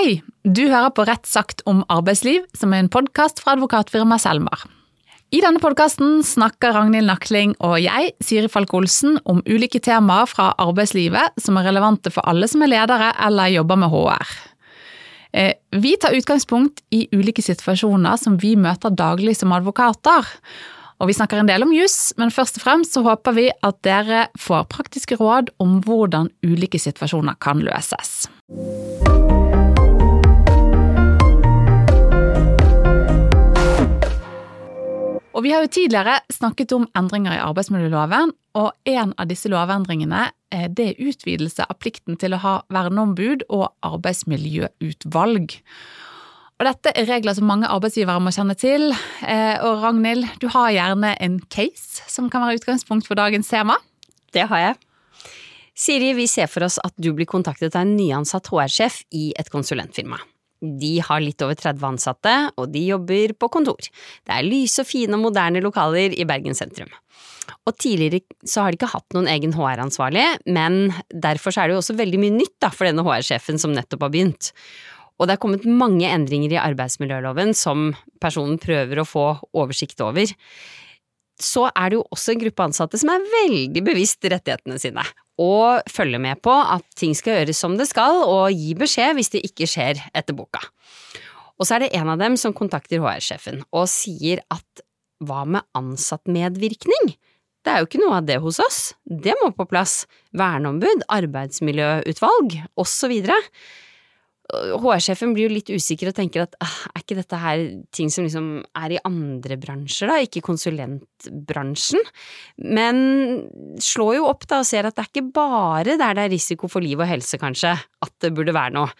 Hei, du hører på Rett sagt om arbeidsliv, som er en podkast fra advokatfirmaet Selmar. I denne podkasten snakker Ragnhild Nakling og jeg, Siri Falk Olsen, om ulike temaer fra arbeidslivet som er relevante for alle som er ledere eller jobber med HR. Eh, vi tar utgangspunkt i ulike situasjoner som vi møter daglig som advokater. Og vi snakker en del om juss, men først og fremst så håper vi at dere får praktiske råd om hvordan ulike situasjoner kan løses. Og Vi har jo tidligere snakket om endringer i arbeidsmiljøloven, og en av disse lovendringene det er utvidelse av plikten til å ha verneombud og arbeidsmiljøutvalg. Og Dette er regler som mange arbeidsgivere må kjenne til. Eh, og Ragnhild, du har gjerne en case som kan være utgangspunkt for dagens tema? Det har jeg. Siri, vi ser for oss at du blir kontaktet av en nyansatt HR-sjef i et konsulentfirma. De har litt over 30 ansatte, og de jobber på kontor. Det er lyse og fine og moderne lokaler i Bergen sentrum. Og tidligere så har de ikke hatt noen egen HR-ansvarlig, men derfor er det jo også veldig mye nytt da, for denne HR-sjefen som nettopp har begynt. Og det er kommet mange endringer i arbeidsmiljøloven som personen prøver å få oversikt over. Så er det jo også en gruppe ansatte som er veldig bevisst rettighetene sine, og følge med på at ting skal gjøres som det skal, og gi beskjed hvis det ikke skjer etter boka. Og så er det en av dem som kontakter HR-sjefen og sier at hva med ansattmedvirkning? Det er jo ikke noe av det hos oss, det må på plass, verneombud, arbeidsmiljøutvalg, osv. HR-sjefen blir jo litt usikker og tenker at ah, er ikke dette her ting som liksom er i andre bransjer, da, ikke konsulentbransjen? Men slår jo opp da og ser at det er ikke bare der det er risiko for liv og helse, kanskje, at det burde være noe.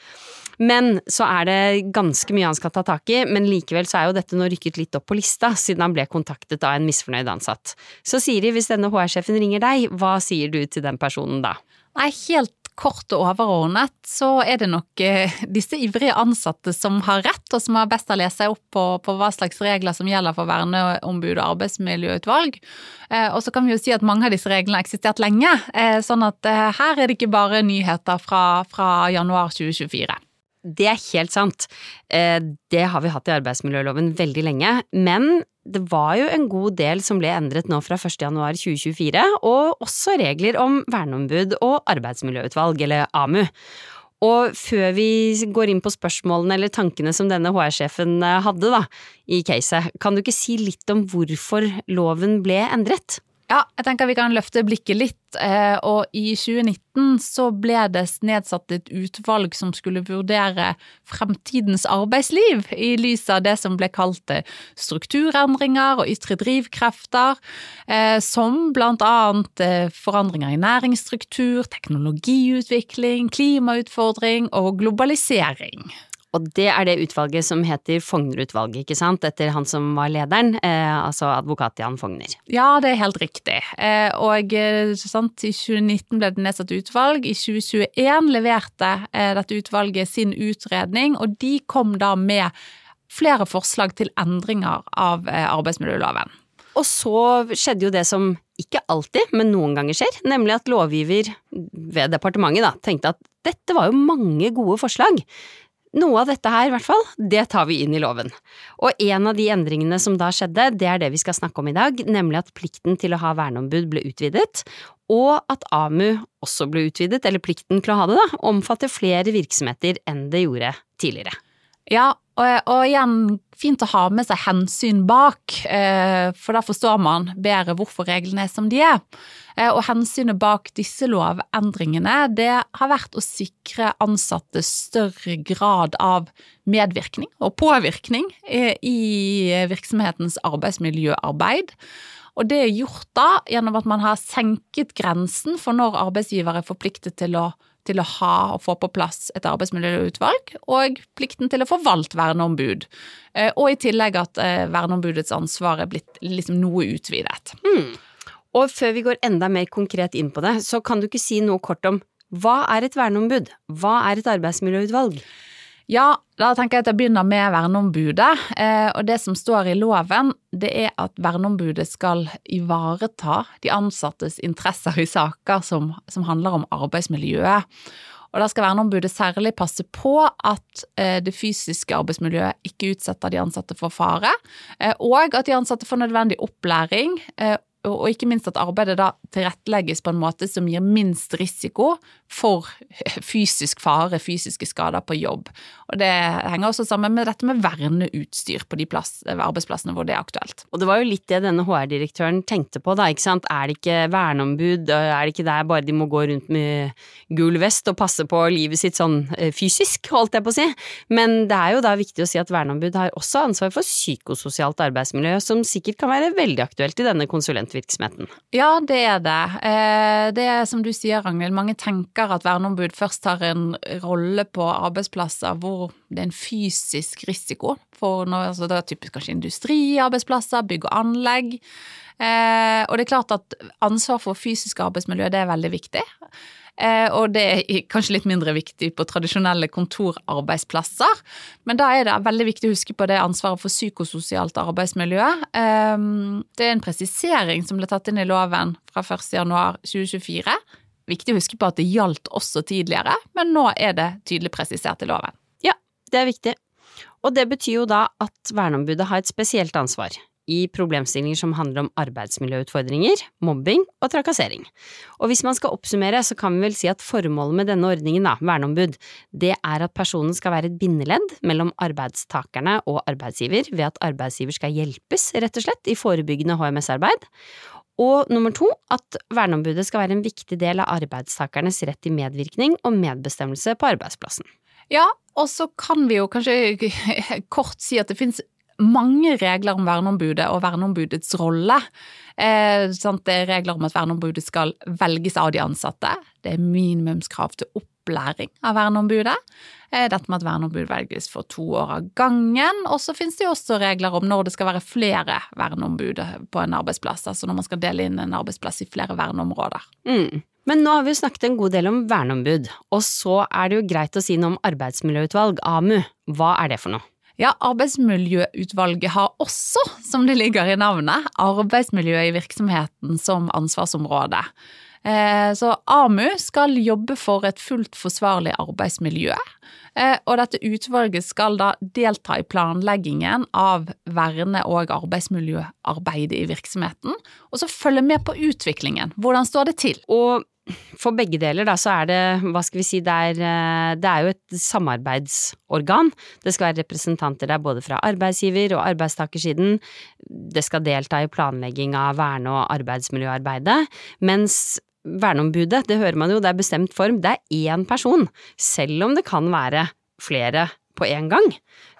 Men så er det ganske mye han skal ta tak i, men likevel så er jo dette nå rykket litt opp på lista, siden han ble kontaktet av en misfornøyd ansatt. Så Siri, hvis denne HR-sjefen ringer deg, hva sier du til den personen da? Nei, helt kort og overordnet så er det nok eh, disse ivrige ansatte som har rett, og som har best å lese opp på, på, hva slags regler som gjelder for verneombud og arbeidsmiljøutvalg. Eh, og så kan vi jo si at mange av disse reglene har eksistert lenge, eh, sånn at her er det ikke bare nyheter fra, fra januar 2024. Det er helt sant. Det har vi hatt i arbeidsmiljøloven veldig lenge, men det var jo en god del som ble endret nå fra 1. januar 2024, og også regler om verneombud og arbeidsmiljøutvalg, eller AMU. Og før vi går inn på spørsmålene eller tankene som denne HR-sjefen eh, hadde da, i caset, kan du ikke si litt om hvorfor loven ble endret? Ja, jeg tenker vi kan løfte blikket litt. Eh, og i 2019 så ble det nedsatt et utvalg som skulle vurdere fremtidens arbeidsliv i lys av det som ble kalt eh, strukturendringer og ytre drivkrefter, eh, som blant annet forandringer i næringsstruktur, teknologiutvikling, klimautfordring og globalisering. Og det er det utvalget som heter Fogner-utvalget, ikke sant, etter han som var lederen, eh, altså advokat Jan Fogner. Ja, det er helt riktig. Eh, og eh, sant, i 2019 ble det nedsatt utvalg, i 2021 leverte eh, dette utvalget sin utredning, og de kom da med flere forslag til endringer av eh, arbeidsmiljøloven. Og så skjedde jo det som ikke alltid, men noen ganger skjer, nemlig at lovgiver ved departementet da, tenkte at dette var jo mange gode forslag. Noe av dette her, i hvert fall, det tar vi inn i loven. Og en av de endringene som da skjedde, det er det vi skal snakke om i dag, nemlig at plikten til å ha verneombud ble utvidet, og at AMU også ble utvidet, eller plikten til å ha det, da, omfatter flere virksomheter enn det gjorde tidligere. Ja, og, og, igjen fint å ha med seg hensyn bak, eh, for da forstår man bedre hvorfor reglene er som de er. Eh, og hensynet bak disse lovendringene det har vært å sikre ansatte større grad av medvirkning og påvirkning eh, i virksomhetens arbeidsmiljøarbeid. Og det er gjort da gjennom at man har senket grensen for når arbeidsgiver er forpliktet til å til å ha og få på plass et arbeidsmiljøutvalg, og plikten til å forvalte verneombud. Eh, og i tillegg at eh, verneombudets ansvar er blitt liksom noe utvidet. Hmm. Og før vi går enda mer konkret inn på det, så kan du ikke si noe kort om hva er et verneombud? Hva er et arbeidsmiljøutvalg? Ja, da tenker jeg at jeg begynner med verneombudet. Eh, og det som står i loven, det er at verneombudet skal ivareta de ansattes interesser i saker som, som handler om arbeidsmiljøet. Og da skal verneombudet særlig passe på at eh, det fysiske arbeidsmiljøet ikke utsetter de ansatte for fare, eh, og at de ansatte får nødvendig opplæring og ikke minst at arbeidet da tilrettelegges på en måte som gir minst risiko for fysisk fare, fysiske skader på jobb. Og Det henger også sammen med dette med verneutstyr på de plass, arbeidsplassene hvor det er aktuelt. Og det var jo litt det denne HR-direktøren tenkte på, da, ikke sant. Er det ikke verneombud, er det ikke der bare de må gå rundt med gul vest og passe på livet sitt sånn eh, fysisk, holdt jeg på å si. Men det er jo da viktig å si at verneombud har også ansvar for psykososialt arbeidsmiljø, som sikkert kan være veldig aktuelt i denne konsulentvirksomheten? Ja, det er det. Eh, det er som du sier, Ragnhild, mange tenker at verneombud først har en rolle på arbeidsplasser hvor det er en fysisk risiko. For noe, altså det er typisk kanskje industriarbeidsplasser, bygg og anlegg. Eh, og det er klart at ansvar for fysisk arbeidsmiljø, det er veldig viktig. Eh, og det er kanskje litt mindre viktig på tradisjonelle kontorarbeidsplasser. Men da er det veldig viktig å huske på det ansvaret for psykososialt arbeidsmiljø. Ehm, det er en presisering som ble tatt inn i loven fra 1.1.2024. Viktig å huske på at det gjaldt også tidligere, men nå er det tydelig presisert i loven. Ja, det er viktig. Og det betyr jo da at verneombudet har et spesielt ansvar i problemstillinger som handler om arbeidsmiljøutfordringer, mobbing og trakassering. Og hvis man skal oppsummere, så kan vi vel si at formålet med denne ordningen, da, verneombud, det er at personen skal være et bindeledd mellom arbeidstakerne og arbeidsgiver ved at arbeidsgiver skal hjelpes, rett og slett, i forebyggende HMS-arbeid. Og nummer to, at verneombudet skal være en viktig del av arbeidstakernes rett til medvirkning og medbestemmelse på arbeidsplassen. Ja, og så kan vi jo kanskje kort si at det finnes mange regler om verneombudet og verneombudets rolle. Eh, det er regler om at verneombudet skal velges av de ansatte. Det er minimumskrav til opplæring av verneombudet. Eh, dette med at verneombud velges for to år av gangen. Og så finnes det også regler om når det skal være flere verneombud på en arbeidsplass. Altså når man skal dele inn en arbeidsplass i flere verneområder. Mm. Men nå har vi snakket en god del om verneombud, og så er det jo greit å si noe om arbeidsmiljøutvalg, AMU. Hva er det for noe? Ja, Arbeidsmiljøutvalget har også, som det ligger i navnet, arbeidsmiljø i virksomheten som ansvarsområde. Eh, så AMU skal jobbe for et fullt forsvarlig arbeidsmiljø. Eh, og dette utvalget skal da delta i planleggingen av verne- og arbeidsmiljøarbeidet i virksomheten, og så følge med på utviklingen. Hvordan står det til? Og for begge deler, da, så er det, hva skal vi si, det er, eh, det er jo et samarbeidsorgan. Det skal være representanter der både fra arbeidsgiver- og arbeidstakersiden. Det skal delta i planlegging av verne- og arbeidsmiljøarbeidet. Mens verneombudet, det hører man jo, det er bestemt form, det er én person. Selv om det kan være flere på én gang.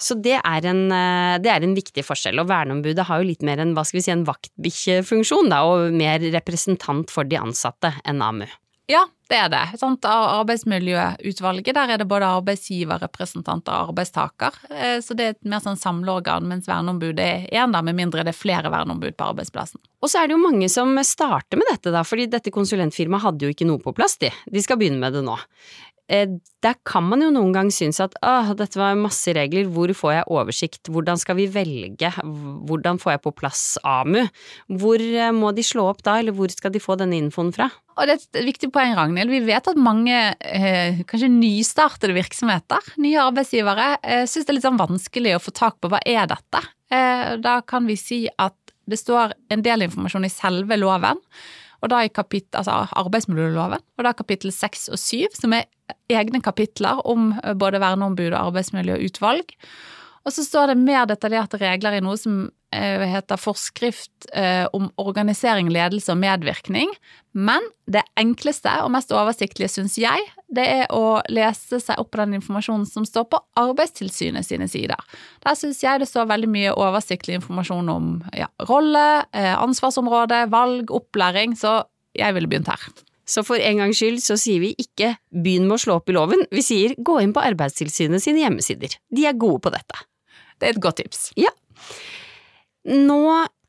Så det er, en, eh, det er en viktig forskjell, og verneombudet har jo litt mer en hva skal vi si, en vaktbikkjefunksjon, da, og mer representant for de ansatte enn AMU. Ja, det er det. Sant? Arbeidsmiljøutvalget, der er det både arbeidsgiverrepresentant og arbeidstaker. Eh, så det er et mer sånn samleorgan, mens verneombudet er én, med mindre det er flere verneombud på arbeidsplassen. Og så er det jo mange som starter med dette, da, fordi dette konsulentfirmaet hadde jo ikke noe på plass, de. De skal begynne med det nå. Eh, der kan man jo noen gang synes at åh, dette var masse regler, hvor får jeg oversikt, hvordan skal vi velge, hvordan får jeg på plass AMU, hvor eh, må de slå opp da, eller hvor skal de få denne infoen fra? Og det er et viktig poeng, Ragnhild. Vi vet at mange eh, kanskje nystartede virksomheter, nye arbeidsgivere, eh, syns det er litt sånn vanskelig å få tak på hva er dette. Eh, da kan vi si at det står en del informasjon i selve loven og da i kapittel, altså arbeidsmiljøloven, og da kapittel seks og syv, som er egne kapitler om eh, både verneombud og arbeidsmiljøutvalg. Og så står det mer detaljerte regler i noe som eh, heter forskrift eh, om organisering, ledelse og medvirkning. Men det enkleste og mest oversiktlige, syns jeg, det er å lese seg opp på den informasjonen som står på Arbeidstilsynet sine sider. Der syns jeg det står veldig mye oversiktlig informasjon om ja, rolle, ansvarsområde, valg, opplæring, så jeg ville begynt her. Så for en gangs skyld så sier vi ikke begynn med å slå opp i loven, vi sier gå inn på Arbeidstilsynet sine hjemmesider. De er gode på dette. Det er et godt tips. Ja. Nå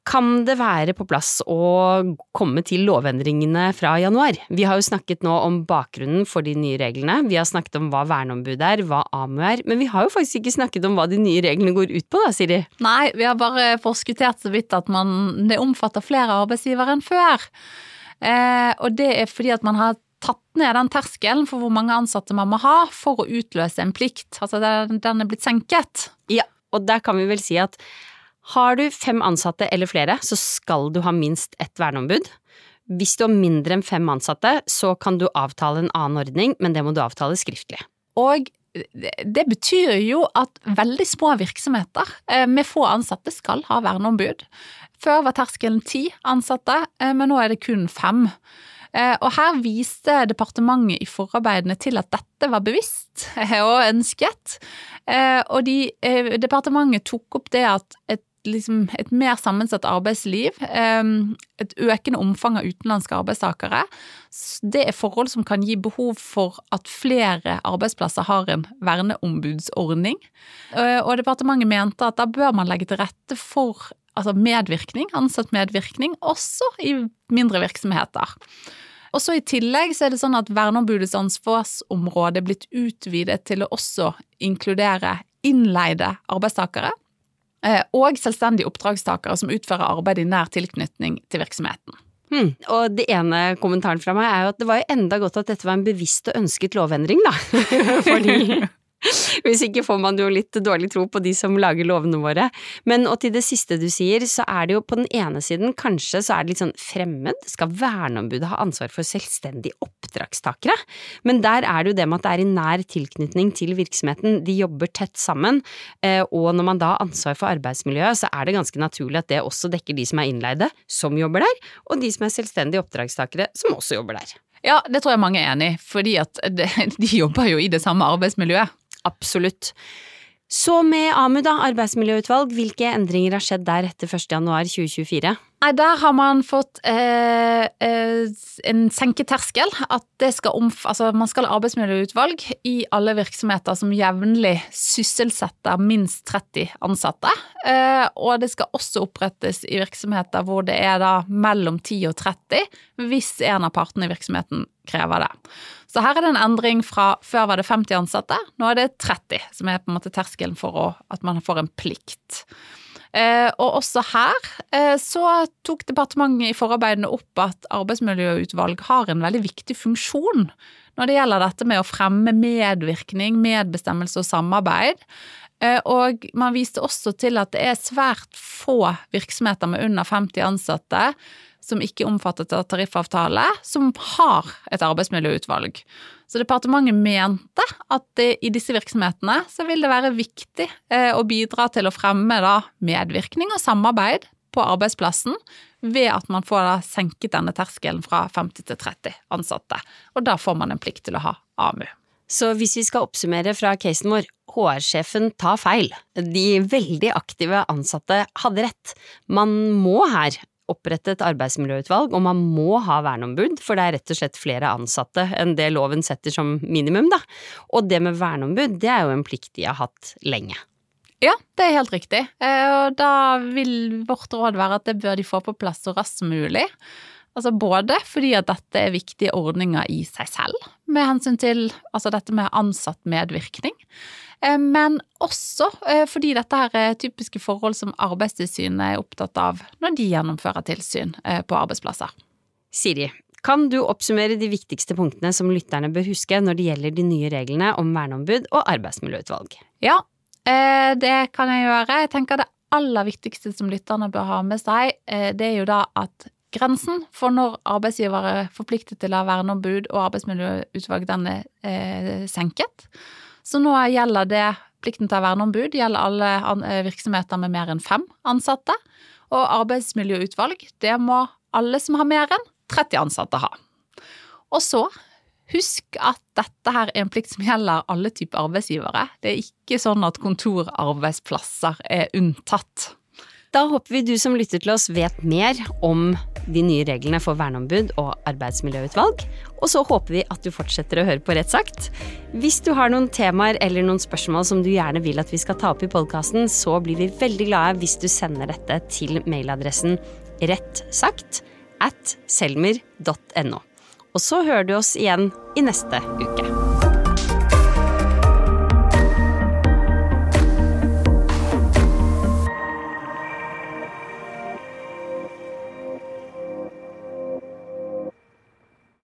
kan det være på plass å komme til lovendringene fra januar. Vi har jo snakket nå om bakgrunnen for de nye reglene, vi har snakket om hva verneombud er, hva AMU er, men vi har jo faktisk ikke snakket om hva de nye reglene går ut på da, Siri? Nei, vi har bare forskuttert så vidt at man, det omfatter flere arbeidsgivere enn før. Eh, og det er fordi at man har tatt ned den terskelen for hvor mange ansatte man må ha for å utløse en plikt. Altså den, den er blitt senket. Ja, og der kan vi vel si at har du fem ansatte eller flere, så skal du ha minst ett verneombud. Hvis du har mindre enn fem ansatte, så kan du avtale en annen ordning, men det må du avtale skriftlig. Og det betyr jo at veldig små virksomheter eh, med få ansatte skal ha verneombud. Før var terskelen ti ansatte, eh, men nå er det kun fem. Eh, og her viste departementet i forarbeidene til at dette var bevisst og ønsket. Og de, departementet tok opp det at et liksom et mer sammensatt arbeidsliv, et økende omfang av utenlandske arbeidstakere, det er forhold som kan gi behov for at flere arbeidsplasser har en verneombudsordning. Og departementet mente at da bør man legge til rette for altså medvirkning, ansatt medvirkning, også i mindre virksomheter. Og så I tillegg så er det sånn at verneombudets ansvarsområde er blitt utvidet til å også inkludere innleide arbeidstakere. Eh, og selvstendige oppdragstakere som utfører arbeid i nær tilknytning til virksomheten. Hmm. Og det ene kommentaren fra meg er jo at det var jo enda godt at dette var en bevisst og ønsket lovendring, da. Fordi Hvis ikke får man jo litt dårlig tro på de som lager lovene våre. Men og til det siste du sier, så er det jo på den ene siden kanskje så er det litt sånn fremmed, skal verneombudet ha ansvar for selvstendige oppdragstakere? Men der er det jo det med at det er i nær tilknytning til virksomheten, de jobber tett sammen, eh, og når man da har ansvar for arbeidsmiljøet, så er det ganske naturlig at det også dekker de som er innleide, som jobber der, og de som er selvstendige oppdragstakere, som også jobber der. Ja, det tror jeg mange er enig i, fordi at de jobber jo i det samme arbeidsmiljøet. Absolutt. Så med AMU, da, arbeidsmiljøutvalg, hvilke endringer har skjedd der etter 1. januar 2024? Nei, der har man fått eh, eh, en senketerskel. At skal altså man skal ha arbeidsmiljøutvalg i alle virksomheter som jevnlig sysselsetter minst 30 ansatte. Eh, og det skal også opprettes i virksomheter hvor det er da mellom 10 og 30, hvis en av partene i virksomheten krever det. Så her er det en endring fra før var det 50 ansatte, nå er det 30, som er på en måte terskelen for å, at man får en plikt. Eh, og også her eh, så tok departementet i forarbeidene opp at arbeidsmiljøutvalg har en veldig viktig funksjon når det gjelder dette med å fremme medvirkning, medbestemmelse og samarbeid. Eh, og man viste også til at det er svært få virksomheter med under 50 ansatte som ikke er omfattet av tariffavtale, som har et arbeidsmiljøutvalg. Så departementet mente at i disse virksomhetene så vil det være viktig eh, å bidra til å fremme medvirkning og samarbeid på arbeidsplassen ved at man får senket denne terskelen fra 50 til 30 ansatte. Og da får man en plikt til å ha AMU. Så hvis vi skal oppsummere fra casen vår, HR-sjefen tar feil. De veldig aktive ansatte hadde rett. Man må her opprette et arbeidsmiljøutvalg, og man må ha verneombud, for det er rett og slett flere ansatte enn det loven setter som minimum, da. Og det med verneombud, det er jo en plikt de har hatt lenge. Ja, det er helt riktig. Eh, og da vil vårt råd være at det bør de få på plass så raskt som mulig. Altså både fordi at dette er viktige ordninger i seg selv, med hensyn til altså dette med ansatt medvirkning. Eh, men også eh, fordi dette her er typiske forhold som Arbeidstilsynet er opptatt av når de gjennomfører tilsyn eh, på arbeidsplasser. Siri, kan du oppsummere de viktigste punktene som lytterne bør huske når det gjelder de nye reglene om verneombud og arbeidsmiljøutvalg? Ja, det kan jeg gjøre. Jeg tenker det aller viktigste som lytterne bør ha med seg, det er jo da at grensen for når arbeidsgivere er forpliktet til å ha verneombud og arbeidsmiljøutvalg, den er senket. Så nå gjelder det plikten til å ha verneombud gjelder alle eh, virksomheter med mer enn fem ansatte. Og arbeidsmiljøutvalg, det må alle som har mer enn 30 ansatte ha. Og så husk at dette her er en plikt som gjelder alle typer arbeidsgivere. Det er ikke sånn at kontorarbeidsplasser er unntatt. Da håper vi du som lytter til oss vet mer om de nye reglene for verneombud og arbeidsmiljøutvalg. Og så håper vi at du fortsetter å høre på Rett sagt. Hvis du har noen temaer eller noen spørsmål som du gjerne vil at vi skal ta opp i podkasten, så blir vi veldig glade hvis du sender dette til mailadressen rettsagt at selmer.no. Og så hører du oss igjen i neste uke.